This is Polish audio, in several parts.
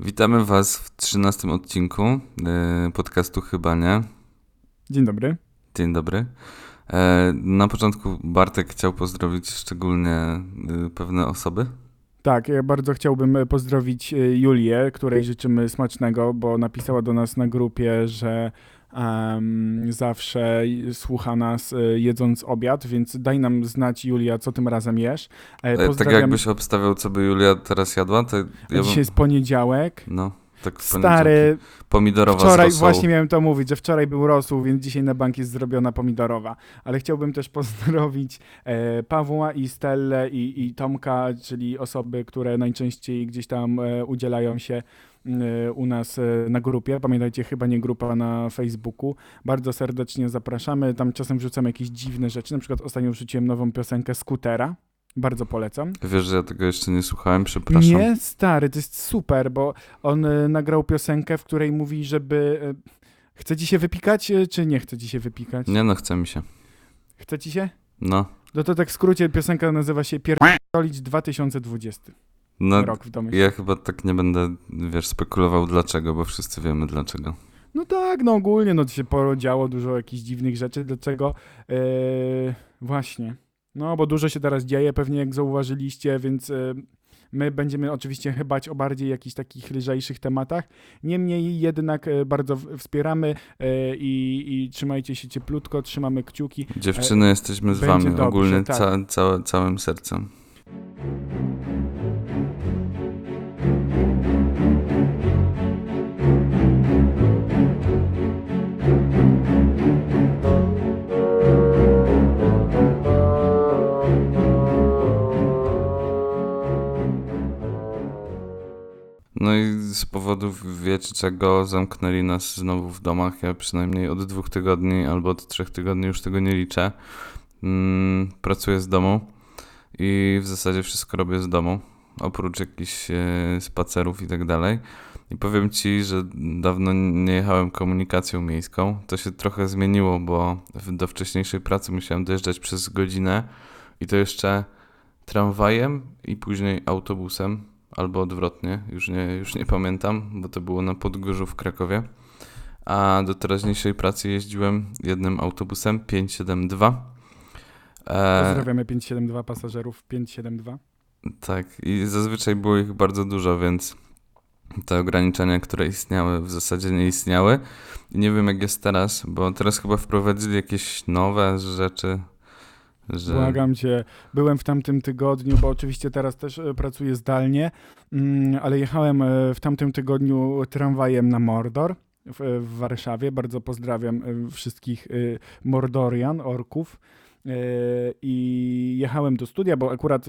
Witamy Was w 13 odcinku e, podcastu Chyba Nie. Dzień dobry. Dzień dobry. E, na początku Bartek chciał pozdrowić szczególnie e, pewne osoby. Tak, ja bardzo chciałbym pozdrowić Julię, której życzymy smacznego, bo napisała do nas na grupie, że um, zawsze słucha nas jedząc obiad, więc daj nam znać, Julia, co tym razem jesz. Pozdrawiam... Tak jakbyś obstawiał, co by Julia teraz jadła, to ja bym... Dzisiaj jest poniedziałek. No. Tak Stary. Pomidorowa Wczoraj właśnie miałem to mówić, że wczoraj był rosół, więc dzisiaj na bank jest zrobiona pomidorowa. Ale chciałbym też pozdrowić e, Pawła i Stellę i, i Tomka, czyli osoby, które najczęściej gdzieś tam e, udzielają się e, u nas e, na grupie. Pamiętajcie, chyba nie grupa na Facebooku. Bardzo serdecznie zapraszamy. Tam czasem wrzucam jakieś dziwne rzeczy. Na przykład ostatnio wrzuciłem nową piosenkę Skutera. Bardzo polecam. Wiesz, że ja tego jeszcze nie słuchałem, przepraszam. Nie, stary, to jest super, bo on y, nagrał piosenkę, w której mówi, żeby... Y, chce ci się wypikać, y, czy nie chce ci się wypikać? Nie no, chce mi się. Chce ci się? No. No to tak w skrócie piosenka nazywa się Pierdolić 2020. No, w domyśle. ja chyba tak nie będę, wiesz, spekulował dlaczego, bo wszyscy wiemy dlaczego. No tak, no ogólnie, no to się podziało dużo jakichś dziwnych rzeczy, dlaczego yy, właśnie. No, bo dużo się teraz dzieje, pewnie jak zauważyliście, więc e, my będziemy oczywiście chybać o bardziej jakichś takich lżejszych tematach. Niemniej jednak e, bardzo wspieramy i, i trzymajcie się cieplutko, trzymamy kciuki. Dziewczyny, jesteśmy z wami dobrze, ogólnie tak. ca ca całym sercem. No i z powodu wiecie czego zamknęli nas znowu w domach. Ja przynajmniej od dwóch tygodni albo od trzech tygodni już tego nie liczę. Mm, pracuję z domu i w zasadzie wszystko robię z domu, oprócz jakichś e, spacerów i tak dalej. I powiem Ci, że dawno nie jechałem komunikacją miejską. To się trochę zmieniło, bo do wcześniejszej pracy musiałem dojeżdżać przez godzinę i to jeszcze tramwajem i później autobusem albo odwrotnie, już nie, już nie pamiętam, bo to było na Podgórzu w Krakowie. A do teraźniejszej pracy jeździłem jednym autobusem 572. E... Pozdrawiamy 572 pasażerów 572. Tak, i zazwyczaj było ich bardzo dużo, więc te ograniczenia, które istniały, w zasadzie nie istniały. I nie wiem jak jest teraz, bo teraz chyba wprowadzili jakieś nowe rzeczy że... Błagam cię, byłem w tamtym tygodniu, bo oczywiście teraz też e, pracuję zdalnie, mm, ale jechałem e, w tamtym tygodniu tramwajem na Mordor w, w Warszawie. Bardzo pozdrawiam e, wszystkich Mordorian, orków. I jechałem do studia, bo akurat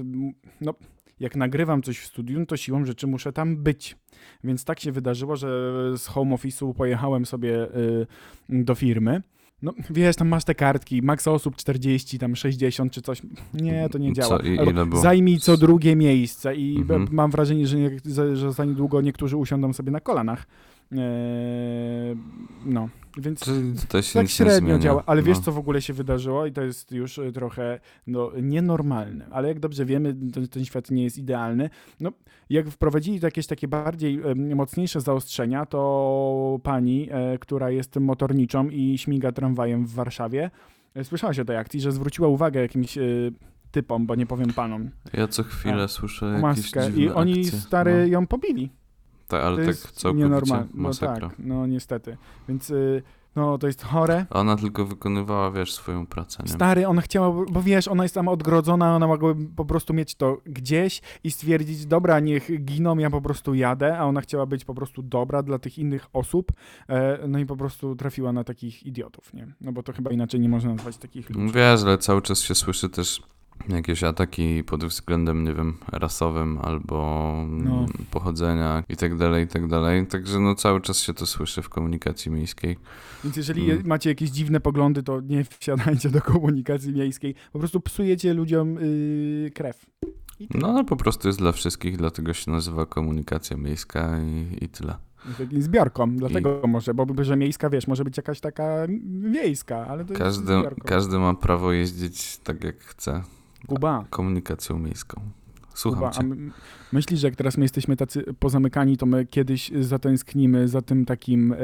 no, jak nagrywam coś w studium, to siłą rzeczy muszę tam być. Więc tak się wydarzyło, że z home office'u pojechałem sobie do firmy. No wiesz, tam masz te kartki, maks osób 40, tam 60 czy coś. Nie, to nie działa. Co, i, ile było? Zajmij co drugie miejsce i mhm. mam wrażenie, że, nie, że za niedługo niektórzy usiądą sobie na kolanach. Eee, no, więc to się tak średnio działa. Ale no. wiesz, co w ogóle się wydarzyło i to jest już e, trochę no, nienormalne. Ale jak dobrze wiemy, ten, ten świat nie jest idealny. No, jak wprowadzili jakieś takie bardziej e, mocniejsze zaostrzenia, to pani, e, która jest motorniczą i śmiga tramwajem w Warszawie, e, słyszałaś o tej akcji, że zwróciła uwagę jakimś e, typom, bo nie powiem panom. Ja co chwilę słyszę jakieś maskę i oni akcje. stary no. ją pobili. Tak, ale to tak całkowicie nienormalne. No tak, no niestety. Więc y, no to jest chore. Ona tylko wykonywała, wiesz, swoją pracę, nie? Stary, ona chciała, bo wiesz, ona jest tam odgrodzona, ona mogłaby po prostu mieć to gdzieś i stwierdzić, dobra, niech giną, ja po prostu jadę, a ona chciała być po prostu dobra dla tych innych osób, e, no i po prostu trafiła na takich idiotów, nie? No bo to chyba inaczej nie można nazwać takich ludzi. Wiesz, ale cały czas się słyszy też jakieś ataki pod względem, nie wiem, rasowym albo no. pochodzenia i tak dalej, i tak dalej. Także no cały czas się to słyszy w komunikacji miejskiej. Więc jeżeli hmm. macie jakieś dziwne poglądy, to nie wsiadajcie do komunikacji miejskiej. Po prostu psujecie ludziom yy, krew. No ale po prostu jest dla wszystkich, dlatego się nazywa komunikacja miejska i, i tyle. Takim zbiorką, dlatego I... może, bo że miejska, wiesz, może być jakaś taka wiejska, ale to każdy, jest Każdy ma prawo jeździć tak jak chce. Kuba. Komunikacją miejską. Słucham Kuba, cię. a my, myślisz, że jak teraz my jesteśmy tacy pozamykani, to my kiedyś zatęsknimy za tym takim e,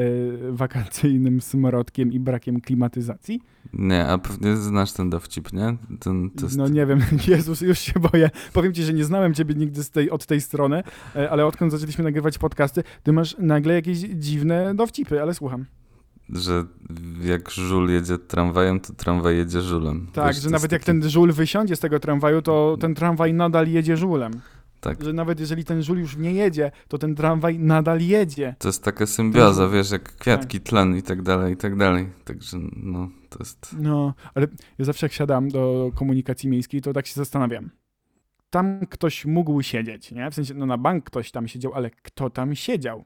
wakacyjnym smrodkiem i brakiem klimatyzacji? Nie, a pewnie znasz ten dowcip, nie? Ten, jest... No nie wiem, Jezus, już się boję. Powiem ci, że nie znałem ciebie nigdy z tej, od tej strony, e, ale odkąd zaczęliśmy nagrywać podcasty, ty masz nagle jakieś dziwne dowcipy, ale słucham. Że jak żul jedzie tramwajem, to tramwaj jedzie żulem. Tak, Wiesz, że nawet jak taki- ten żul wysiądzie z tego tramwaju, to ten tramwaj nadal jedzie żulem. Tak. Że nawet jeżeli ten żul już nie jedzie, to ten tramwaj nadal jedzie. To jest taka symbioza, To- wiesz, jak kwiatki, tlen i tak dalej, i tak dalej. Także no, to jest... No, ale ja zawsze jak siadam do komunikacji miejskiej, to tak się zastanawiam. Tam ktoś mógł siedzieć, nie? W sensie, no na bank ktoś tam siedział, ale kto tam siedział?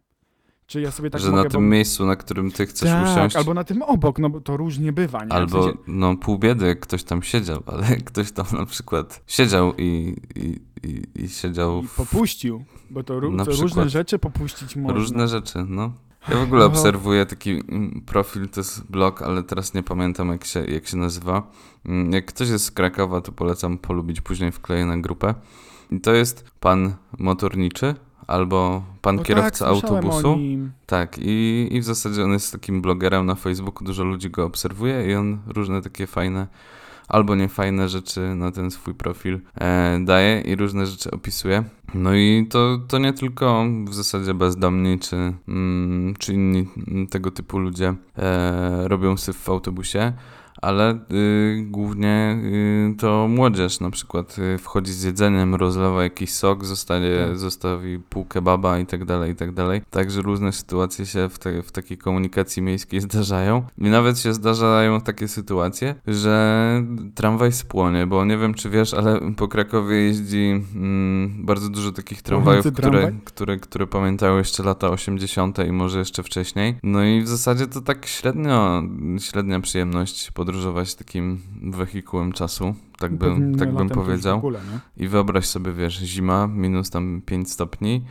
Czy ja sobie tak że mogę... na tym miejscu, na którym ty chcesz tak, usiąść, albo na tym obok, no bo to różnie bywa, nie? W albo sensie, no pół biedy, jak ktoś tam siedział, ale jak ktoś tam na przykład siedział i, i, i, i siedział i w popuścił, bo to, to różne rzeczy popuścić można. różne rzeczy, no. Ja w ogóle No. obserwuję taki mm, profil, to jest blog, ale teraz nie pamiętam jak się, jak się nazywa. Mm, Jak ktoś jest z Krakowa, to polecam polubić, później wkleję na grupę. I to jest pan motorniczy albo pan No kierowca tak, autobusu. Tak, i, i w zasadzie on jest takim blogerem na Facebooku, dużo ludzi go obserwuje i on różne takie fajne albo niefajne rzeczy na ten swój profil e, daje i różne rzeczy opisuje. No i to, to nie tylko w zasadzie bezdomni czy, mm, czy inni tego typu ludzie e, robią syf w autobusie, ale y, głównie y, to młodzież na przykład y, wchodzi z jedzeniem, rozlewa jakiś sok, zostaje, Tak. zostawi pół kebaba i tak dalej, i tak dalej. Także różne sytuacje się w, te, w takiej komunikacji miejskiej zdarzają. I nawet się zdarzają takie sytuacje, że tramwaj spłonie, bo nie wiem czy wiesz, ale po Krakowie jeździ mm, bardzo dużo takich tramwajów, które, tramwaj? które, które pamiętają jeszcze lata 80. i może jeszcze wcześniej. No i w zasadzie to tak średnio, średnia przyjemność podróżować takim wehikułem czasu, tak bym, tak bym powiedział. ogóle? I wyobraź sobie, wiesz, zima, minus tam 5 stopni,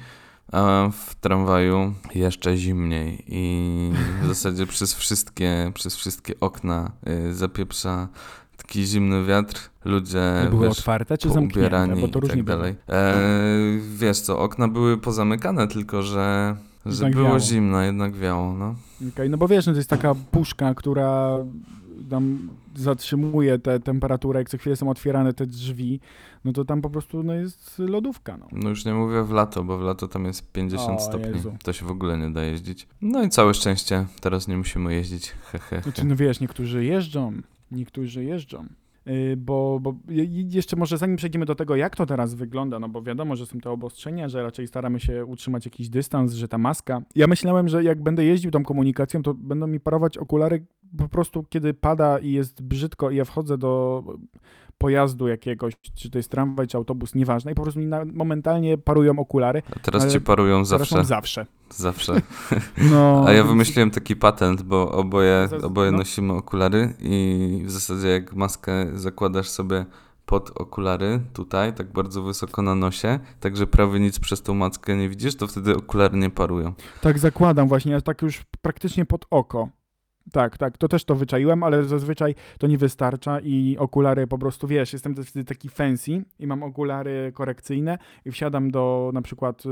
a w tramwaju jeszcze zimniej i w zasadzie przez wszystkie, przez wszystkie okna y, zapieprza taki zimny wiatr, ludzie, Były wiesz, otwarte czy zamknięte? Bo to różnie tak dalej. E, wiesz co, okna były pozamykane, tylko że, że Jednak było wiało. zimno, jednak wiało, no. Okej, no bo wiesz, no to jest taka puszka, która tam zatrzymuje tę temperaturę, jak co chwilę są otwierane te drzwi, no to tam po prostu no, jest lodówka, no. No już nie mówię w lato, bo w lato tam jest 50 O, stopni. Jezu. To się w ogóle nie da jeździć. No i całe szczęście, teraz nie musimy jeździć. Hehe. Znaczy, no wiesz, niektórzy jeżdżą, niektórzy jeżdżą. Yy, Bo, bo je- jeszcze może zanim przejdziemy do tego, jak to teraz wygląda, no bo wiadomo, że są te obostrzenia, że raczej staramy się utrzymać jakiś dystans, że ta maska. Ja myślałem, że jak będę jeździł tą komunikacją, to będą mi parować okulary po prostu, kiedy pada i jest brzydko i ja wchodzę do pojazdu jakiegoś, czy to jest tramwaj, czy autobus, nieważne, i po prostu mi na, momentalnie parują okulary. A teraz Ale ci parują zawsze. zawsze. Zawsze. No, A ja wymyśliłem taki patent, bo oboje, oboje no. nosimy okulary i w zasadzie jak maskę zakładasz sobie pod okulary tutaj, tak bardzo wysoko na nosie, tak że prawie nic przez tą maskę nie widzisz, to wtedy okulary nie parują. Tak zakładam właśnie, ja tak już praktycznie pod oko. Tak, tak, to też to wyczaiłem, ale zazwyczaj to nie wystarcza i okulary po prostu, wiesz, jestem wtedy taki fancy i mam okulary korekcyjne i wsiadam do na przykład y,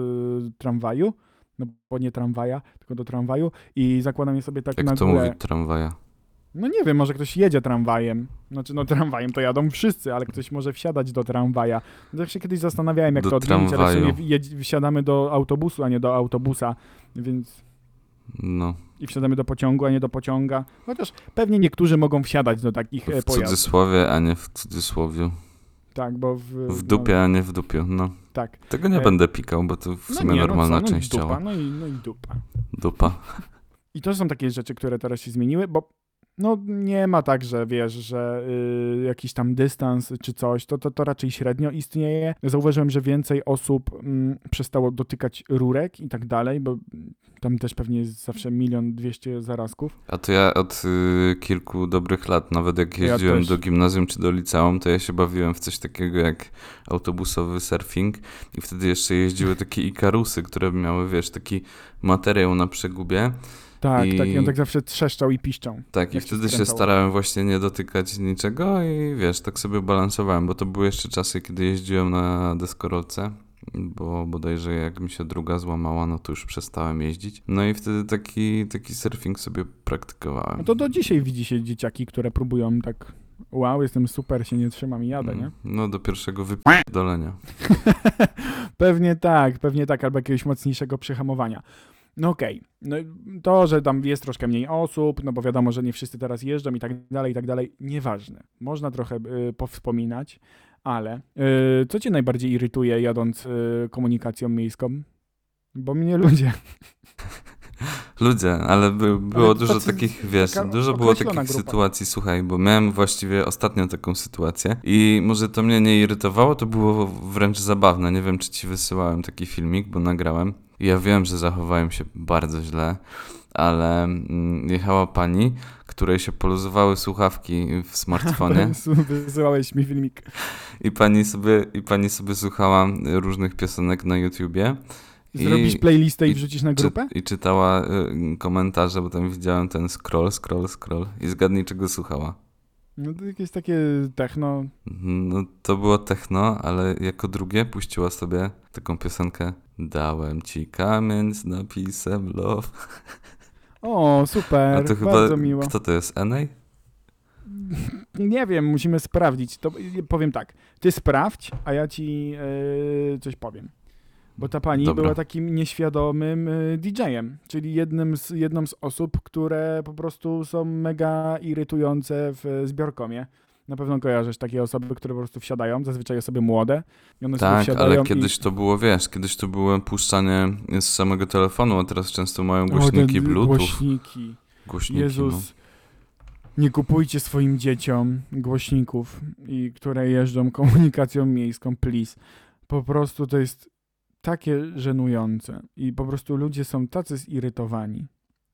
tramwaju, no bo nie tramwaja, tylko do tramwaju i zakładam je sobie tak na Jak to górę. mówi tramwaja. No nie wiem, może ktoś jedzie tramwajem. Znaczy, no tramwajem to jadą wszyscy, ale ktoś może wsiadać do tramwaja. Tak się kiedyś zastanawiałem, jak Do to odmienić, ale w sumie wsiadamy do autobusu, a nie do autobusa, więc No, i wsiadamy do pociągu, a nie do pociąga. Chociaż pewnie niektórzy mogą wsiadać do takich e, w pojazdów. cudzysłowie, a nie w cudzysłowiu. Tak, bo w, W dupie, a nie w dupiu, no. No, tak. Tego nie E, będę pikał, bo to w No sumie nie, normalna no co, no część dupa, ciała. No i, no i dupa. Dupa. I to są takie rzeczy, które teraz się zmieniły, bo no nie ma tak, że wiesz, że y, jakiś tam dystans czy coś, to, to, to raczej średnio istnieje. Zauważyłem, że więcej osób mm, przestało dotykać rurek i tak dalej, bo tam też pewnie jest zawsze milion dwieście zarazków. A to ja od y, kilku dobrych lat, nawet jak Ja jeździłem też. do gimnazjum czy do liceum, to ja się bawiłem w coś takiego jak autobusowy surfing i wtedy jeszcze jeździły takie ikarusy, które miały, wiesz, taki materiał na przegubie Tak, I- tak, i on tak zawsze trzeszczał i piszczał. Tak, i się wtedy się skręcało. starałem właśnie nie dotykać niczego i wiesz, tak sobie balansowałem, bo to były jeszcze czasy, kiedy jeździłem na deskorolce, bo bodajże jak mi się druga złamała, no to już przestałem jeździć. No i wtedy taki, taki surfing sobie praktykowałem. No to do dzisiaj widzi się dzieciaki, które próbują tak wow, jestem super, się nie trzymam i jadę, nie? No do pierwszego wypierdolenia. pewnie tak, pewnie tak, albo jakiegoś mocniejszego przyhamowania. No okej, no to, że tam jest troszkę mniej osób, no bo wiadomo, że nie wszyscy teraz jeżdżą i tak dalej, i tak dalej, nieważne. Można trochę y, powspominać, ale y, co cię najbardziej irytuje jadąc y, komunikacją miejską? Bo mnie ludzie. Ludzie, ale by, było to dużo tacy- takich, wiesz, dużo było takich grupa. sytuacji, słuchaj, bo miałem właściwie ostatnio taką sytuację i może to mnie nie irytowało, to było wręcz zabawne. Nie wiem, czy ci wysyłałem taki filmik, bo nagrałem. Ja wiem, że zachowałem się bardzo źle, ale mm, jechała pani, której się poluzowały słuchawki w smartfonie Wysyłałeś mi filmik. i pani sobie, i pani sobie słuchała różnych piosenek na YouTubie. I- Zrobisz playlistę i i- wrzucisz na Czy, grupę? I czytała y, komentarze, bo tam widziałem ten scroll, scroll, scroll i zgadnij czego słuchała. No to jakieś takie techno. No to było techno, ale jako drugie puściła sobie taką piosenkę Dałem ci kamień z napisem love. O, super, A to chyba, bardzo miło. kto to jest, Enej? Nie wiem, musimy sprawdzić. To powiem tak, ty sprawdź, a ja ci e, coś powiem. Bo ta pani Dobra. była takim nieświadomym e, DJ-em, czyli jednym z, jedną z osób, które po prostu są mega irytujące w zbiorkomie. Na pewno kojarzysz takie osoby, które po prostu wsiadają, zazwyczaj osoby młode. I one Tak, wsiadają ale i... kiedyś to było, wiesz, kiedyś to było puszczanie z samego telefonu, a teraz często mają O, głośniki Bluetooth. Głośniki. Głośniki, Jezus. Nie kupujcie swoim dzieciom głośników, i które jeżdżą komunikacją miejską, please. Po prostu to jest takie żenujące i po prostu ludzie są tacy zirytowani,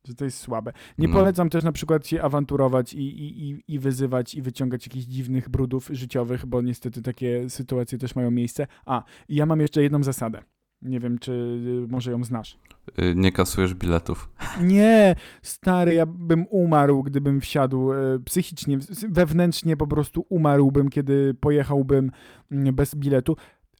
że to jest słabe. Nie No. polecam też na przykład się awanturować i, i, i, i wyzywać i wyciągać jakichś dziwnych brudów życiowych, bo niestety takie sytuacje też mają miejsce. A, i ja mam jeszcze jedną zasadę. Nie wiem, czy y, może ją znasz. Y, Nie kasujesz biletów. Nie, stary, ja bym umarł, gdybym wsiadł e, psychicznie, wewnętrznie po prostu umarłbym, kiedy pojechałbym mm, bez biletu.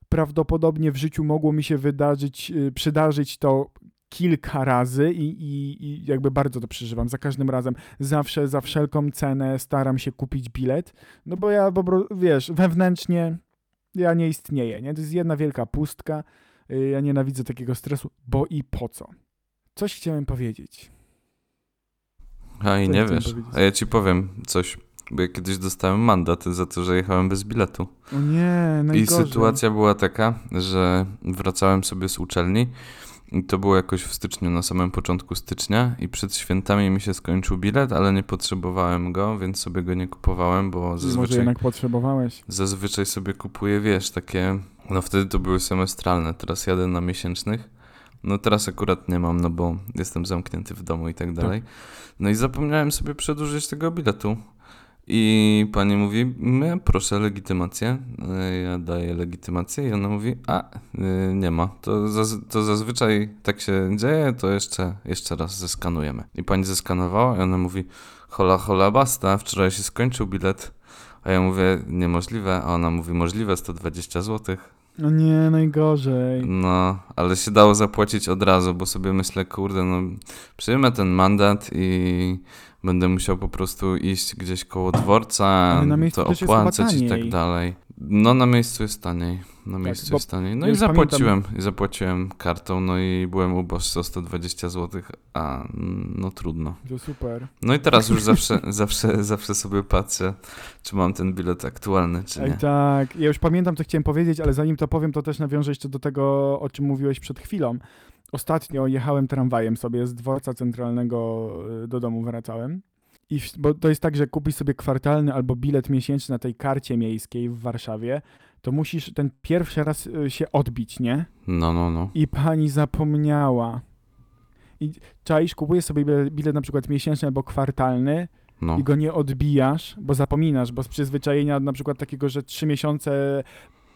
Prawdopodobnie w życiu mogło mi się wydarzyć, przydarzyć to kilka razy i, i, i jakby bardzo to przeżywam. Za każdym razem zawsze, za wszelką cenę staram się kupić bilet, no bo ja po prostu, wiesz, wewnętrznie ja nie istnieję, nie? To jest jedna wielka pustka. E, Ja nienawidzę takiego stresu, bo i po co? Coś chciałem powiedzieć. A i Co nie wiesz. powiedzieć? A ja ci powiem coś, bo ja kiedyś dostałem mandat za to, że jechałem bez biletu. O nie, I najgorzej. sytuacja była taka, że wracałem sobie z uczelni i to było jakoś w styczniu, na samym początku stycznia i przed świętami mi się skończył bilet, ale nie potrzebowałem go, więc sobie go nie kupowałem, bo Może zazwyczaj, jednak potrzebowałeś. zazwyczaj sobie kupuję, wiesz, takie, no wtedy to były semestralne, teraz jadę na miesięcznych. No teraz akurat nie mam, no bo jestem zamknięty w domu i tak dalej. No i zapomniałem sobie przedłużyć tego biletu. I pani mówi, "My, proszę legitymację. Y, Ja daję legitymację i ona mówi, a y, nie ma. To, zaz to zazwyczaj tak się dzieje, to jeszcze, jeszcze raz zeskanujemy. I pani zeskanowała i ona mówi, hola hola basta, wczoraj się skończył bilet. A ja mówię, niemożliwe, a ona mówi, możliwe, 120 zł. No nie, najgorzej. No, ale się dało zapłacić od razu, bo sobie myślę, kurde, no przyjmę ten mandat i będę musiał po prostu iść gdzieś koło dworca, to opłacać i tak dalej. No na miejscu jest taniej, na miejscu bo jest taniej. No i zapłaciłem, i zapłaciłem kartą, no i byłem uboższy o 120 zł, a no trudno. To super. No i teraz już zawsze, zawsze, zawsze sobie patrzę, czy mam ten bilet aktualny, czy Ej, nie. tak, ja już pamiętam, co chciałem powiedzieć, ale zanim to powiem, to też nawiążę jeszcze do tego, o czym mówiłeś przed chwilą. Ostatnio jechałem tramwajem sobie z dworca centralnego y, do domu wracałem. I bo to jest tak, że kupisz sobie kwartalny albo bilet miesięczny na tej karcie miejskiej w Warszawie, to musisz ten pierwszy raz y, się odbić, nie? No, no, no. I pani zapomniała. I czaisz, kupujesz sobie bile- bilet na przykład miesięczny albo kwartalny no. i go nie odbijasz, bo zapominasz, bo z przyzwyczajenia na przykład takiego, że trzy miesiące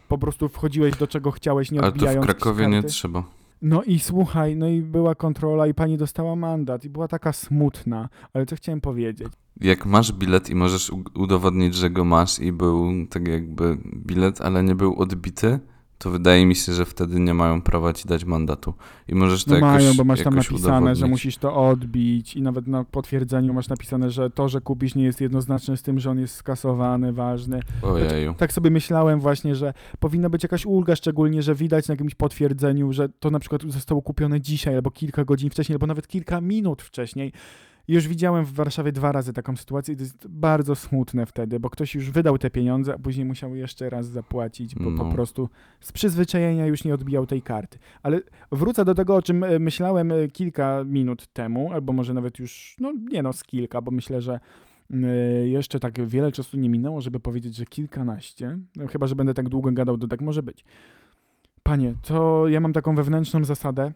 po prostu wchodziłeś do czego chciałeś, nie Ale to w odbijając Krakowie nie trzeba. No i słuchaj, no i była kontrola i pani dostała mandat i była taka smutna, ale co chciałem powiedzieć? Jak masz bilet i możesz udowodnić, że go masz i był tak jakby bilet, ale nie był odbity, to wydaje mi się, że wtedy nie mają prawa ci dać mandatu. I możesz to No jakoś, mają, bo masz tam napisane, że udowodnić. musisz to odbić i nawet na potwierdzeniu masz napisane, że to, że kupisz nie jest jednoznaczne z tym, że on jest skasowany, ważny. Ojeju. Tak sobie myślałem właśnie, że powinna być jakaś ulga, szczególnie, że widać na jakimś potwierdzeniu, że to na przykład zostało kupione dzisiaj, albo kilka godzin wcześniej, albo nawet kilka minut wcześniej. Już widziałem w Warszawie dwa razy taką sytuację i to jest bardzo smutne wtedy, bo ktoś już wydał te pieniądze, a później musiał jeszcze raz zapłacić, bo po No. prostu z przyzwyczajenia już nie odbijał tej karty. Ale wrócę do tego, o czym e, myślałem e, kilka minut temu, albo może nawet już, no nie no, z kilka, bo myślę, że e, jeszcze tak wiele czasu nie minęło, żeby powiedzieć, że kilkanaście. No, chyba, że będę tak długo gadał, to tak może być. Panie, to ja mam taką wewnętrzną zasadę.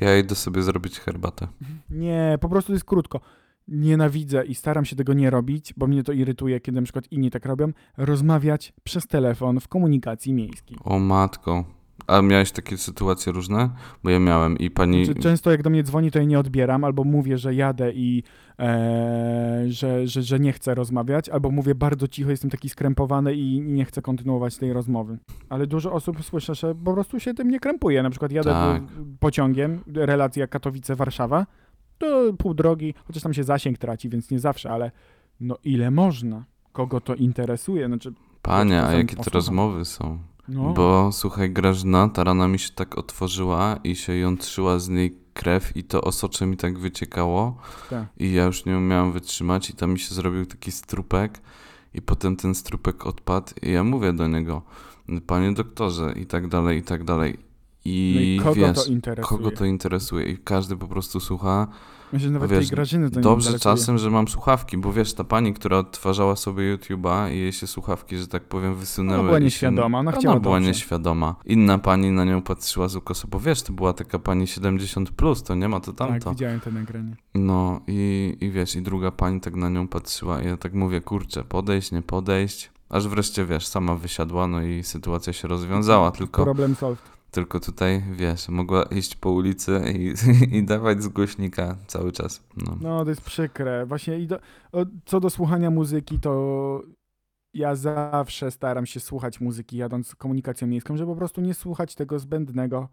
Ja idę sobie zrobić herbatę. Nie, po prostu jest krótko. Nienawidzę i staram się tego nie robić, bo mnie to irytuje, kiedy na przykład inni tak robią, rozmawiać przez telefon w komunikacji miejskiej. O matko. A miałeś takie sytuacje różne? Bo ja miałem i pani... Znaczy, często jak do mnie dzwoni, to ja nie odbieram, albo mówię, że jadę i e, że, że, że nie chcę rozmawiać, albo mówię bardzo cicho, jestem taki skrępowany i nie chcę kontynuować tej rozmowy. Ale dużo osób słyszę, że po prostu się tym nie krępuje. Na przykład jadę Tak. pociągiem, relacja Katowice-Warszawa, to pół drogi, chociaż tam się zasięg traci, więc nie zawsze, ale no ile można? Kogo to interesuje? Znaczy, Panie, a jakie to rozmowy są? No, Bo słuchaj, Grażyna, ta rana mi się tak otworzyła i się jątrzyła z niej krew i to osocze mi tak wyciekało tak. i ja już nie umiałem wytrzymać i tam mi się zrobił taki strupek i potem ten strupek odpadł i ja mówię do niego, panie doktorze i tak dalej, i tak dalej. I, no i kogo wiesz, to interesuje? kogo to interesuje i każdy po prostu słucha. Myślę, że nawet wiesz, tej Grażyny to nie Dobrze interesuje. czasem, że mam słuchawki, bo wiesz, ta pani, która odtwarzała sobie YouTube'a i jej się słuchawki, że tak powiem, wysunęły. Ona była nieświadoma, ona ona chciała była dobrze. nieświadoma. Inna pani na nią patrzyła z ukosu, bo wiesz, to była taka pani 70+, plus, to nie ma to Tak, tamto. widziałem to nagranie. No i, i wiesz, i druga pani tak na nią patrzyła i ja tak mówię, kurczę, podejść, nie podejść. Aż wreszcie, wiesz, sama wysiadła, no i sytuacja się rozwiązała, tylko, Problem solved. Tylko tutaj, wiesz, mogła iść po ulicy i, i dawać z głośnika cały czas. No. No, to jest przykre. Właśnie do, co do słuchania muzyki, to ja zawsze staram się słuchać muzyki jadąc komunikacją miejską, żeby po prostu nie słuchać tego zbędnego,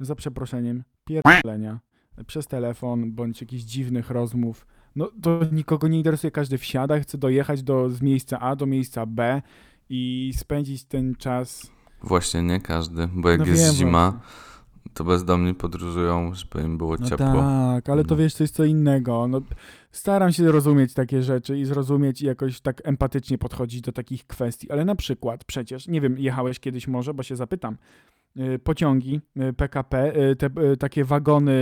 za przeproszeniem, pierdolenia przez telefon bądź jakichś dziwnych rozmów. No to nikogo nie interesuje, każdy wsiada, chce dojechać do, z miejsca A do miejsca B i spędzić ten czas. Właśnie nie każdy, bo jak no jest wiem zima, właśnie. to bezdomni podróżują, żeby im było No ciepło. tak, ale to No. wiesz, to jest co innego. No, staram się zrozumieć takie rzeczy i zrozumieć i jakoś tak empatycznie podchodzić do takich kwestii. Ale na przykład przecież, nie wiem, jechałeś kiedyś może, bo się zapytam, y, pociągi PKP, y, te y, takie wagony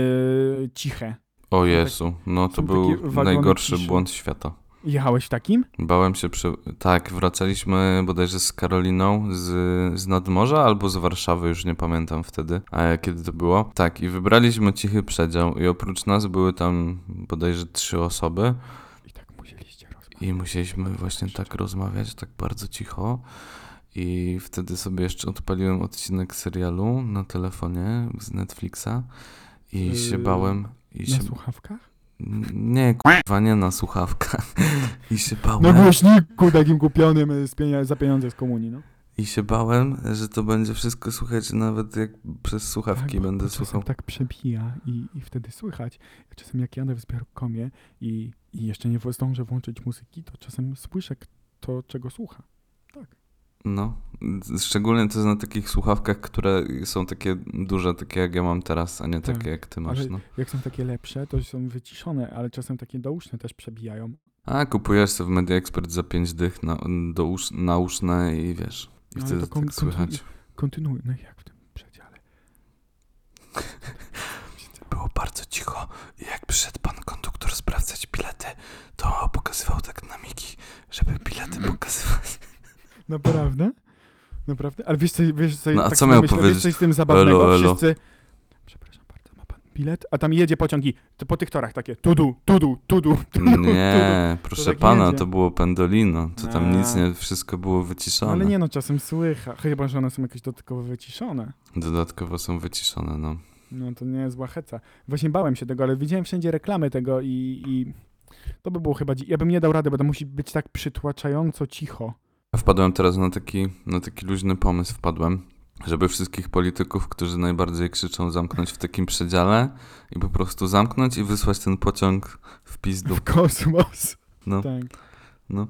ciche. O Jezu, no to był najgorszy ciszy. błąd świata. Jechałeś w takim? Bałem się przy... Tak, wracaliśmy bodajże z Karoliną z, z nadmorza albo z Warszawy, już nie pamiętam wtedy, a kiedy to było. Tak, i wybraliśmy cichy przedział i oprócz nas były tam bodajże trzy osoby I tak musieliście rozmawiać. i musieliśmy właśnie tak rozmawiać, tak bardzo cicho. I wtedy sobie jeszcze odpaliłem odcinek serialu na telefonie z Netflixa i się Yy, bałem. I Na się... słuchawkach? Nie, kurwa, nie na słuchawkach. I się bałem. Na głośniku takim kupionym y, z pienia- za pieniądze z komunii, no. I się bałem, że to będzie wszystko słychać, nawet jak przez słuchawki Tak, będę słuchał. tak przebija i, i wtedy słychać. Ja czasem jak jadę w zbiorkomie i, i jeszcze nie zdążę włączyć muzyki, to czasem słyszę to, czego słucha. No, szczególnie to jest na takich słuchawkach, które są takie duże, takie jak ja mam teraz, a nie Tak, takie jak ty masz. ale- No. Jak są takie lepsze, to są wyciszone, ale czasem takie douszne też przebijają. A kupujesz sobie w Media Expert za 5 dych na, do usz, nauszne i wiesz, i No, wtedy kon- tak słychać. Kontynuuj, no jak w tym przedziale. Było bardzo cicho i jak przyszedł pan konduktor sprawdzać bilety, to pokazywał tak na migi, żeby bilety pokazywać. Naprawdę? Naprawdę? Ale wiesz co, wiesz co, No, a tak co miał myślę, powiedzieć? Wiesz co jest z tym zabawnego? Elo, elo. Wszyscy... Przepraszam bardzo, ma pan bilet, a tam jedzie pociąg i to po tych torach takie tudu, tudu, tudu, tudu, tudu. Nie, proszę tak pana, jedzie. to było pendolino. To tam nic nie, wszystko było wyciszone. ale nie no, czasem słycha, chyba, że one są jakieś dodatkowo wyciszone. Dodatkowo są wyciszone, no. No to nie jest zła heca. Właśnie bałem się tego, ale widziałem wszędzie reklamy tego i, i to by było chyba... dzi- Ja bym nie dał rady, bo to musi być tak przytłaczająco cicho. Wpadłem teraz na taki, na taki luźny pomysł, wpadłem, żeby wszystkich polityków, którzy najbardziej krzyczą, zamknąć w takim przedziale i po prostu zamknąć i wysłać ten pociąg w pizdu. W kosmos. No, Tak. no.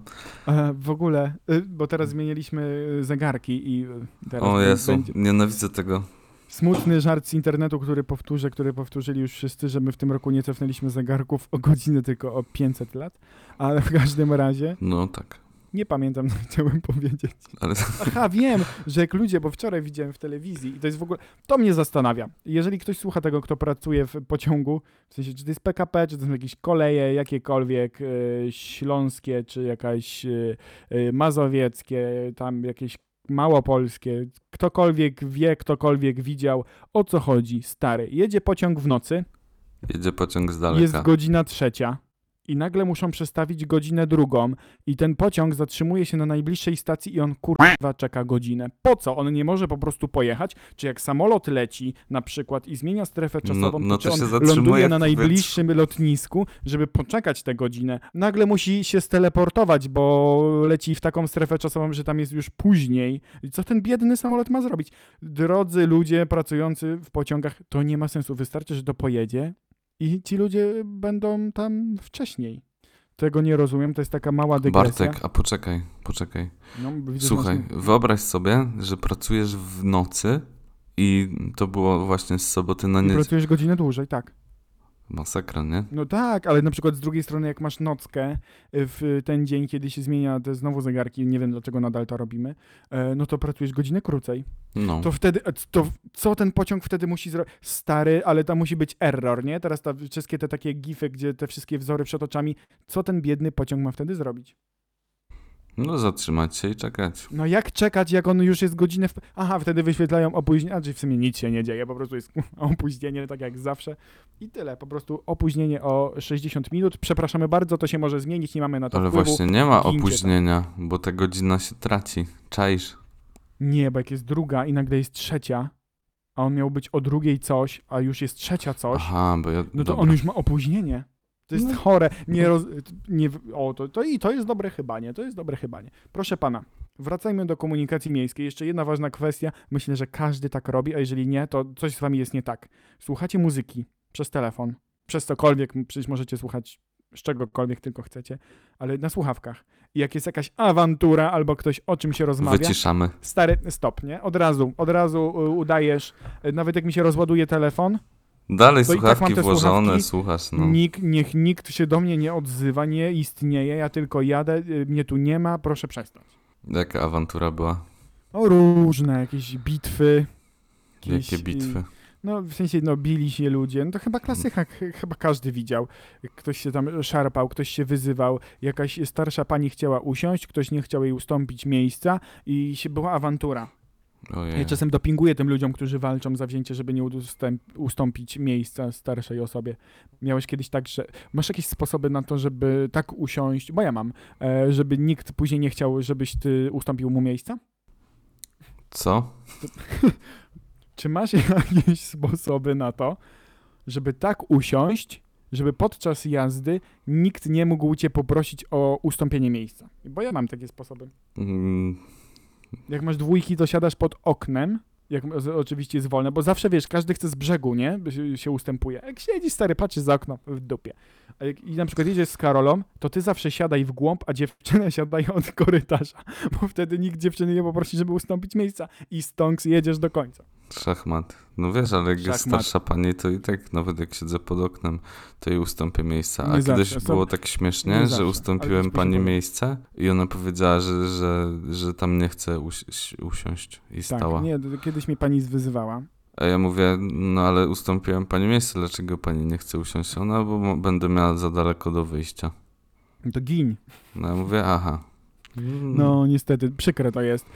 W ogóle, y, bo teraz zmieniliśmy y, zegarki i y, teraz O Jezu, będzie nienawidzę tego. smutny żart z internetu, który powtórzę, który powtórzyli już wszyscy, że my w tym roku nie cofnęliśmy zegarków o godzinę, tylko o 500 lat. Ale w każdym razie, No tak, nie pamiętam, co chciałem powiedzieć. ale Aha, wiem, że jak ludzie, bo wczoraj widziałem w telewizji i to jest w ogóle, to mnie zastanawia. Jeżeli ktoś słucha tego, kto pracuje w pociągu, w sensie, czy to jest PKP, czy to są jakieś koleje, jakiekolwiek e, śląskie, czy jakaś e, e, mazowieckie, tam jakieś małopolskie, ktokolwiek wie, ktokolwiek widział, o co chodzi, stary. Jedzie pociąg w nocy, jedzie pociąg z daleka. jest godzina trzecia i nagle muszą przestawić godzinę drugą i ten pociąg zatrzymuje się na najbliższej stacji i on kurwa czeka godzinę. Po co? On nie może po prostu pojechać? Czy jak samolot leci na przykład i zmienia strefę No- czasową, no to czy to się ląduje na powietrzu. najbliższym lotnisku, żeby poczekać tę godzinę? Nagle musi się steleportować, bo leci w taką strefę czasową, że tam jest już później. Co ten biedny samolot ma zrobić? Drodzy ludzie pracujący w pociągach, to nie ma sensu. Wystarczy, że to pojedzie i ci ludzie będą tam wcześniej. Tego nie rozumiem, to jest taka mała dygresja. Bartek, a poczekaj, poczekaj. No, Słuchaj, wyobraź sobie, że pracujesz w nocy i to było właśnie z soboty na niedzielę. pracujesz godzinę dłużej, tak. Masakra, nie? No tak, ale na przykład z drugiej strony, jak masz nockę y, w ten dzień, kiedy się zmienia te znowu zegarki, nie wiem dlaczego nadal to robimy, e, no to pracujesz godzinę krócej. No. To wtedy, e, to co ten pociąg wtedy musi zrobić? Stary, ale tam musi być error, nie? Teraz ta, wszystkie te takie gify, gdzie te wszystkie wzory przed oczami, co ten biedny pociąg ma wtedy zrobić? No zatrzymać się i czekać. No jak czekać, jak on już jest godzinę w... Aha, wtedy wyświetlają opóźnienie, czyli w sumie nic się nie dzieje, po prostu jest opóźnienie, tak jak zawsze. I tyle, po prostu opóźnienie o 60 minut. Przepraszamy bardzo, to się może zmienić, nie mamy na to Ale wpływu. właśnie nie ma tam. opóźnienia, bo ta godzina się traci. Czaisz? Nie, bo jak jest druga i nagle jest trzecia, a on miał być o drugiej coś, a już jest trzecia coś, Aha, bo ja... no to dobra. on już ma opóźnienie. To jest No. chore. Nie roz... nie... O, to, to, i to jest dobre chybanie, to jest dobre chybanie. Proszę pana, wracajmy do komunikacji miejskiej. Jeszcze jedna ważna kwestia. Myślę, że każdy tak robi, a jeżeli nie, to coś z wami jest nie tak. Słuchacie muzyki przez telefon, przez cokolwiek, przecież możecie słuchać z czegokolwiek tylko chcecie, ale na słuchawkach. I jak jest jakaś awantura albo ktoś o czym się rozmawia, Wyciszamy. stary, stop, nie? Od razu, od razu y, udajesz, nawet jak mi się rozładuje telefon, Dalej To tak słuchawki te włożone, słuchawki. słuchasz, no. Nikt, niech nikt się do mnie nie odzywa, nie istnieje, ja tylko jadę, y, mnie tu nie ma, proszę przestać. Jaka awantura była? No różne, jakieś bitwy. jakieś, Jakie bitwy? No w sensie, no bili się ludzie, no to chyba klasyka, ch- chyba każdy widział. Ktoś się tam szarpał, ktoś się wyzywał, jakaś starsza pani chciała usiąść, ktoś nie chciał jej ustąpić miejsca i się była awantura. Ojej. Ja czasem dopinguję tym ludziom, którzy walczą za wzięcie, żeby nie ustąpić miejsca starszej osobie. Miałeś kiedyś tak, że masz jakieś sposoby na to, żeby tak usiąść, bo ja mam, e, żeby nikt później nie chciał, żebyś ty ustąpił mu miejsca? Co? Czy masz jakieś sposoby na to, żeby tak usiąść, żeby podczas jazdy nikt nie mógł cię poprosić o ustąpienie miejsca? Bo ja mam takie sposoby. Mm, Jak masz dwójki, to siadasz pod oknem, jak oczywiście jest wolne, bo zawsze wiesz, każdy chce z brzegu, nie? Się, się ustępuje. Jak siedzisz stary, patrzysz za okno w dupie. Jak, I na przykład jedziesz z Karolą, to ty zawsze siadaj w głąb, a dziewczyna siadaj od korytarza, bo wtedy nikt dziewczyny nie poprosi, żeby ustąpić miejsca i stonks jedziesz do końca. Szachmat. No wiesz, ale jak jest starsza pani, to i tak nawet jak siedzę pod oknem, to jej ustąpię miejsca. A Nie kiedyś zawsze, było tak śmiesznie, nie że zawsze, ustąpiłem pani miejsce i ona powiedziała, że, że, że tam nie chce usi- usiąść i Tak, stała. nie, kiedyś mnie pani wyzywała. A ja mówię, no ale ustąpiłem pani miejsce, dlaczego pani nie chce usiąść? Ona, bo będę miała za daleko do wyjścia. No To gin. No ja mówię, aha. No niestety, przykre to jest.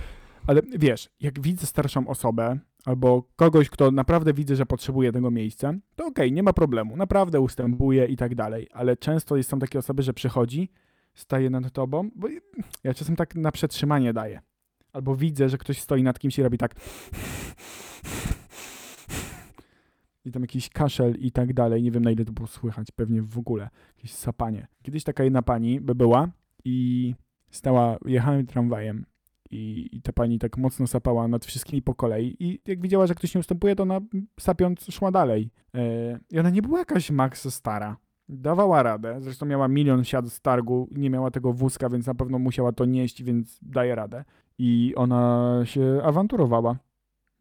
Ale wiesz, jak widzę starszą osobę albo kogoś, kto naprawdę widzę, że potrzebuje tego miejsca, to okej, nie ma problemu, naprawdę ustępuję i tak dalej, ale często są takie osoby, że przychodzi, staje nad tobą, bo ja czasem tak na przetrzymanie daję, albo widzę, że ktoś stoi nad kimś i robi tak i tam jakiś kaszel i tak dalej, nie wiem na ile to było słychać, pewnie w ogóle, jakieś sapanie. Kiedyś taka jedna pani by była i stała, jechałem tramwajem i, i ta pani tak mocno sapała nad wszystkimi po kolei i jak widziała, że ktoś nie ustępuje, to ona sapiąc szła dalej. E, I ona nie była jakaś max stara. Dawała radę, zresztą miała milion siad z targu, nie miała tego wózka, więc na pewno musiała to nieść, więc daje radę. I ona się awanturowała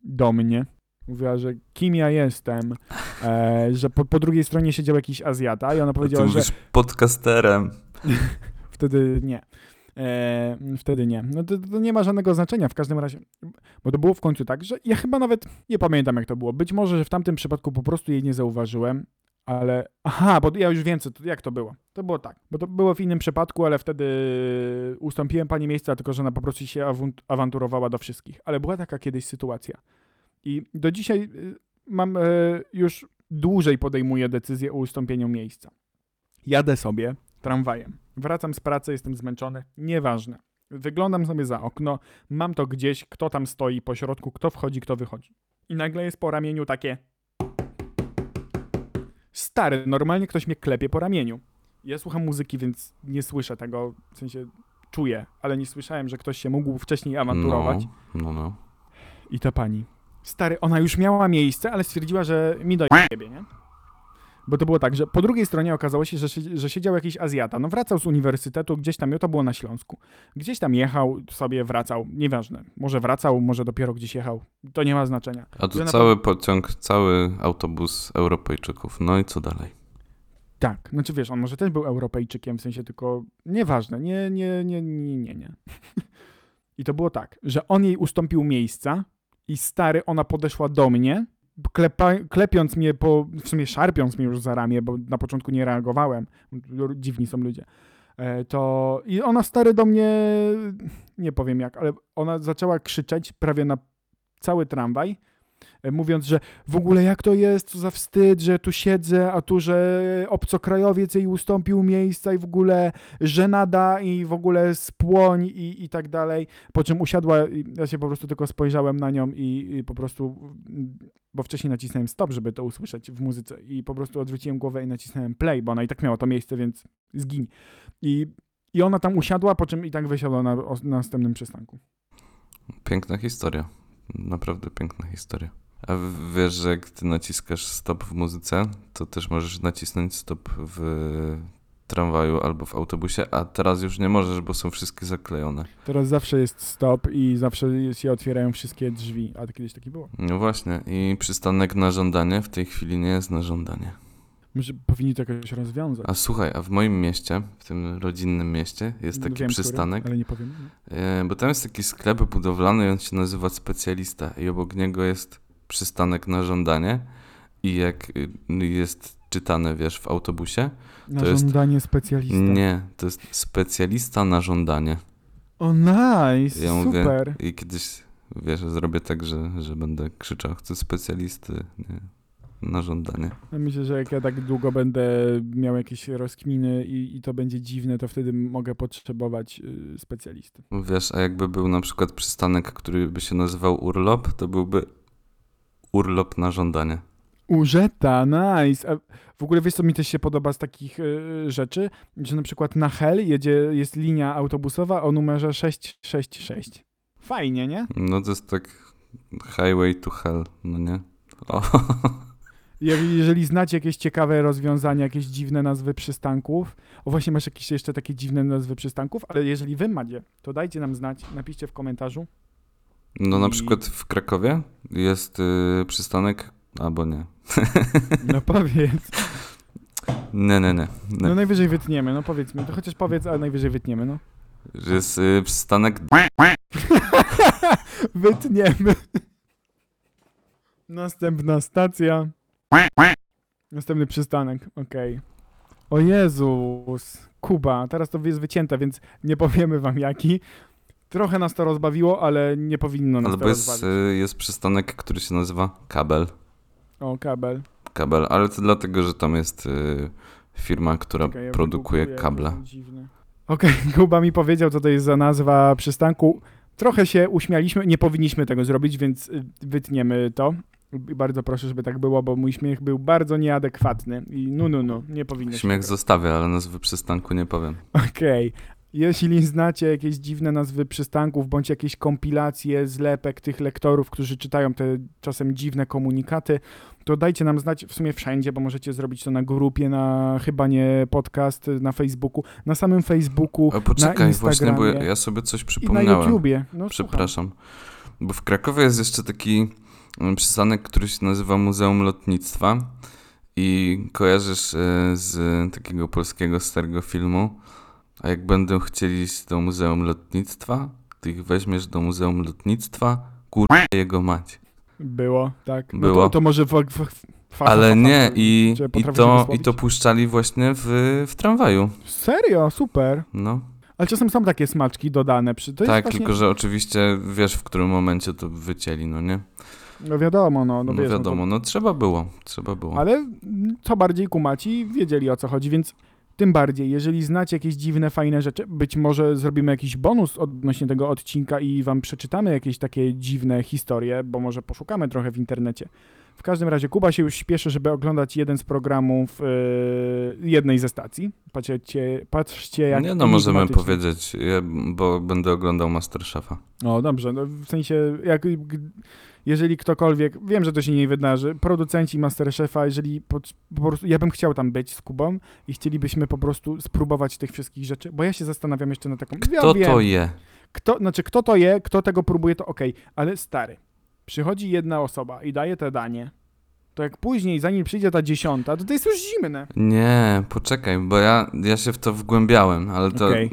do mnie. Mówiła, że kim ja jestem, e, że po, po drugiej stronie siedział jakiś Azjata i ona A ty powiedziała, że podcasterem. Wtedy nie. E, wtedy nie. No to, to nie ma żadnego znaczenia w każdym razie. Bo to było w końcu tak, że ja chyba nawet nie pamiętam jak to było. Być może, że w tamtym przypadku po prostu jej nie zauważyłem, ale. Aha, bo ja już wiem, co, jak to było. To było tak. Bo to było w innym przypadku, ale wtedy ustąpiłem pani miejsca, tylko że ona po prostu się awanturowała do wszystkich. Ale była taka kiedyś sytuacja. I do dzisiaj y, mam e, już dłużej podejmuję decyzję o ustąpieniu miejsca. Jadę sobie tramwajem. Wracam z pracy, jestem zmęczony. Nieważne. Wyglądam sobie za okno, mam to gdzieś, kto tam stoi po środku, kto wchodzi, kto wychodzi. I nagle jest po ramieniu takie. Stary, normalnie ktoś mnie klepie po ramieniu. Ja słucham muzyki, więc nie słyszę tego, w sensie czuję, ale nie słyszałem, że ktoś się mógł wcześniej awanturować. No, no, no. I ta pani. Stary, ona już miała miejsce, ale stwierdziła, że mi do ciebie, nie? Bo to było tak, że po drugiej stronie okazało się, że, że siedział jakiś Azjata. No wracał z uniwersytetu, gdzieś tam, to było na Śląsku. Gdzieś tam jechał, sobie wracał, nieważne. Może wracał, może dopiero gdzieś jechał. To nie ma znaczenia. A tu na cały pociąg, cały autobus Europejczyków. No i co dalej? Tak, znaczy wiesz, on może też był Europejczykiem, w sensie tylko nieważne, nie, nie, nie, nie, nie, nie. I to było tak, że on jej ustąpił miejsca i stary, ona podeszła do mnie, klepa, klepiąc mnie po, w sumie szarpiąc mnie już za ramię, bo na początku nie reagowałem, dziwni są ludzie, E, to i ona stary do mnie, nie powiem jak, ale ona zaczęła krzyczeć prawie na cały tramwaj, mówiąc, że w ogóle jak to jest, co za wstyd, że tu siedzę, a tu, że obcokrajowiec jej ustąpił miejsca i w ogóle żenada i w ogóle spłoń i, i tak dalej. Po czym usiadła, ja się po prostu tylko spojrzałem na nią i, i po prostu, bo wcześniej nacisnąłem stop, żeby to usłyszeć w muzyce i po prostu odwróciłem głowę i nacisnąłem play, bo ona i tak miała to miejsce, więc zgiń. I, i ona tam usiadła, po czym i tak wysiadła na, na następnym przystanku. Piękna historia. Naprawdę piękna historia. A wiesz, że jak ty naciskasz stop w muzyce, to też możesz nacisnąć stop w tramwaju albo w autobusie, a teraz już nie możesz, bo są wszystkie zaklejone. Teraz zawsze jest stop i zawsze się otwierają wszystkie drzwi, a to kiedyś taki było. No właśnie, i przystanek na żądanie w tej chwili nie jest na żądanie. Może powinni to jakoś rozwiązać. A słuchaj, a w moim mieście, w tym rodzinnym mieście, jest taki Wiem, przystanek, Który, ale nie powiem. e, bo tam jest taki sklep budowlany i on się nazywa Specjalista i obok niego jest przystanek na żądanie i jak y, jest czytane, wiesz, w autobusie, Na to jest- żądanie specjalista. nie, to jest specjalista na żądanie. O, nice, Ja mówię, super. I kiedyś, wiesz, zrobię tak, że, że będę krzyczał, chcę specjalisty nie, na żądanie. Myślę, że jak ja tak długo będę miał jakieś rozkminy i, i to będzie dziwne, to wtedy mogę potrzebować y, specjalisty. Wiesz, a jakby był na przykład przystanek, który by się nazywał urlop, to byłby urlop na żądanie. Urzeta, nice. A w ogóle wiesz, co mi też się podoba z takich y, rzeczy? Że na przykład na Hel jedzie, jest linia autobusowa o numerze 666. Fajnie, nie? No to jest tak highway to hell, no nie? O, Jeżeli znacie jakieś ciekawe rozwiązania, jakieś dziwne nazwy przystanków, o właśnie masz jakieś jeszcze takie dziwne nazwy przystanków, ale jeżeli wy macie, to dajcie nam znać, napiszcie w komentarzu. no na I- przykład w Krakowie jest y, przystanek, albo nie. No powiedz. Nie, nie, nie. No nie. najwyżej wytniemy, no powiedzmy. To chociaż powiedz, ale najwyżej wytniemy, no. Że jest y, przystanek Wytniemy. Następna stacja. Następny przystanek, okej. O Jezus, Kuba, teraz to jest wycięte, więc nie powiemy wam jaki. Trochę nas to rozbawiło, ale nie powinno nas Albo to jest, rozbawić. y, jest przystanek, który się nazywa Kabel. O, kabel. Kabel, ale to dlatego, że tam jest y, firma, która Czekaj, ja produkuje wygoogluję, kable. to dziwne. Okej, Kuba mi powiedział, co to jest za nazwa przystanku. Trochę się uśmialiśmy, nie powinniśmy tego zrobić, więc y, wytniemy to. I Bardzo proszę, żeby tak było, bo mój śmiech był bardzo nieadekwatny. I no, no, no, nie powinno Śmiech się. zostawię, ale nazwy przystanku nie powiem. Okej. Jeśli znacie jakieś dziwne nazwy przystanków, bądź jakieś kompilacje, zlepek tych lektorów, którzy czytają te czasem dziwne komunikaty, to dajcie nam znać w sumie wszędzie, bo możecie zrobić to na grupie, na chyba nie podcast, na Facebooku, na samym Facebooku, A poczekaj, na właśnie, bo ja, sobie coś i na przypomniałem. YouTubie. No, słucham. Przepraszam. Bo w Krakowie jest jeszcze taki przystanek, który się nazywa Muzeum Lotnictwa i kojarzysz y, z takiego polskiego starego filmu, a jak będą chcieli iść do Muzeum Lotnictwa, ty ich weźmiesz do Muzeum Lotnictwa, kur... jego mać. Było, tak. No Było. To, to może w, w, w, Ale nie, i, i, to, i to puszczali właśnie w, w tramwaju. Serio, super. No, Ale czasem są takie smaczki dodane przy... To tak, właśnie, tylko że oczywiście wiesz, w którym momencie to wycięli, no nie? No wiadomo, no, no, No, wiesz, no to- wiadomo, no trzeba było, trzeba było. Ale co bardziej kumaci wiedzieli o co chodzi, więc tym bardziej, jeżeli znacie jakieś dziwne, fajne rzeczy, być może zrobimy jakiś bonus odnośnie tego odcinka i wam przeczytamy jakieś takie dziwne historie, bo może poszukamy trochę w internecie. W każdym razie Kuba się już śpieszy, żeby oglądać jeden z programów yy, jednej ze stacji. Patrzcie, patrzcie jak Nie, no możemy powiedzieć, bo będę oglądał Masterchefa. O, dobrze, no w sensie, jak, jeżeli ktokolwiek, wiem, że to się nie wydarzy, producenci Masterchefa, jeżeli po, po prostu, ja bym chciał tam być z Kubą i chcielibyśmy po prostu spróbować tych wszystkich rzeczy, bo ja się zastanawiam jeszcze na taką, ja Kto wiem, to je? kto, znaczy kto to je, kto tego próbuje, to okej, ale stary, przychodzi jedna osoba i daje te danie, to jak później, zanim przyjdzie ta dziesiąta, to to jest już zimne. Nie, poczekaj, bo ja, ja się w to wgłębiałem, ale to Okej.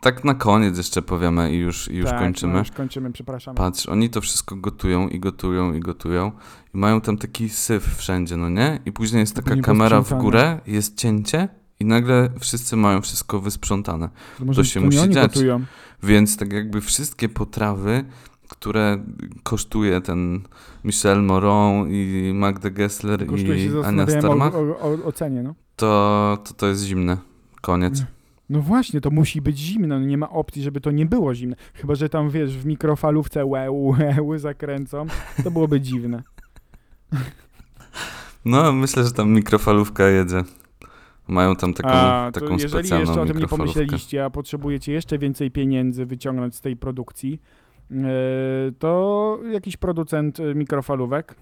Tak na koniec jeszcze powiemy i już, i już tak, kończymy. No, już kończymy, przepraszam. Patrz, oni to wszystko gotują i gotują i gotują i mają tam taki syf wszędzie, no nie? I później jest taka nie kamera w górę, jest cięcie i nagle wszyscy mają wszystko wysprzątane. To może się to musi nie dziać. gotują. Więc tak jakby wszystkie potrawy, które kosztuje ten Michel Moron i Magda Gessler Kosztuje i Ania Starmach, o, o, o, cenie, no. to, to to jest zimne. Koniec. No właśnie, to musi być zimne, no nie ma opcji, żeby to nie było zimne. Chyba, że tam, wiesz, w mikrofalówce łe, łe, łe zakręcą, to byłoby dziwne. No, myślę, że tam mikrofalówka jedzie. Mają tam taką, A, taką jeżeli specjalną jeszcze o tym nie mikrofalówkę. pomyśleliście, a potrzebujecie jeszcze więcej pieniędzy wyciągnąć z tej produkcji, yy, to jakiś producent y, mikrofalówek,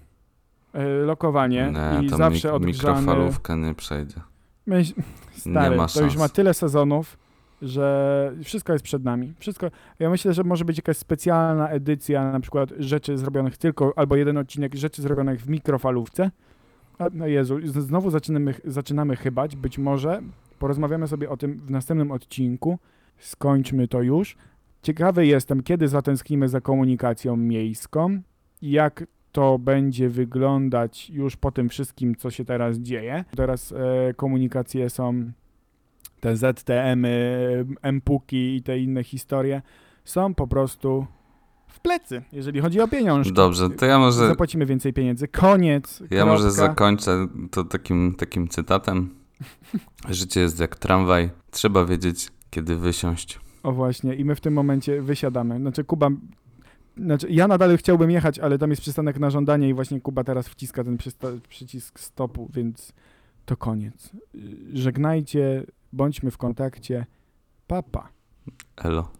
yy, lokowanie Nie, i zawsze mik- odgrzany... mikrofalówka nie przejdzie. Myśl, stary, to już ma tyle sezonów, że wszystko jest przed nami. Wszystko. Ja myślę, że może być jakaś specjalna edycja, na przykład rzeczy zrobionych tylko, albo jeden odcinek rzeczy zrobionych w mikrofalówce. No Jezu, znowu zaczynamy, zaczynamy chybać. Być może porozmawiamy sobie o tym w następnym odcinku. Skończmy to już. Ciekawy jestem, kiedy zatęsknimy za komunikacją miejską jak to będzie wyglądać już po tym wszystkim, co się teraz dzieje. Teraz e, komunikacje są te ZTM-y, MPUki i te inne historie są po prostu w plecy, jeżeli chodzi o pieniążki. Dobrze, to ja może, Zapłacimy więcej pieniędzy. Koniec. ja może kropka. zakończę to takim, takim cytatem. Życie jest jak tramwaj. Trzeba wiedzieć, kiedy wysiąść. O właśnie, i my w tym momencie wysiadamy. Znaczy Kuba, znaczy ja nadal chciałbym jechać, ale tam jest przystanek na żądanie i właśnie Kuba teraz wciska ten przycisk stopu, więc to koniec. Żegnajcie, bądźmy w kontakcie. Papa. Pa.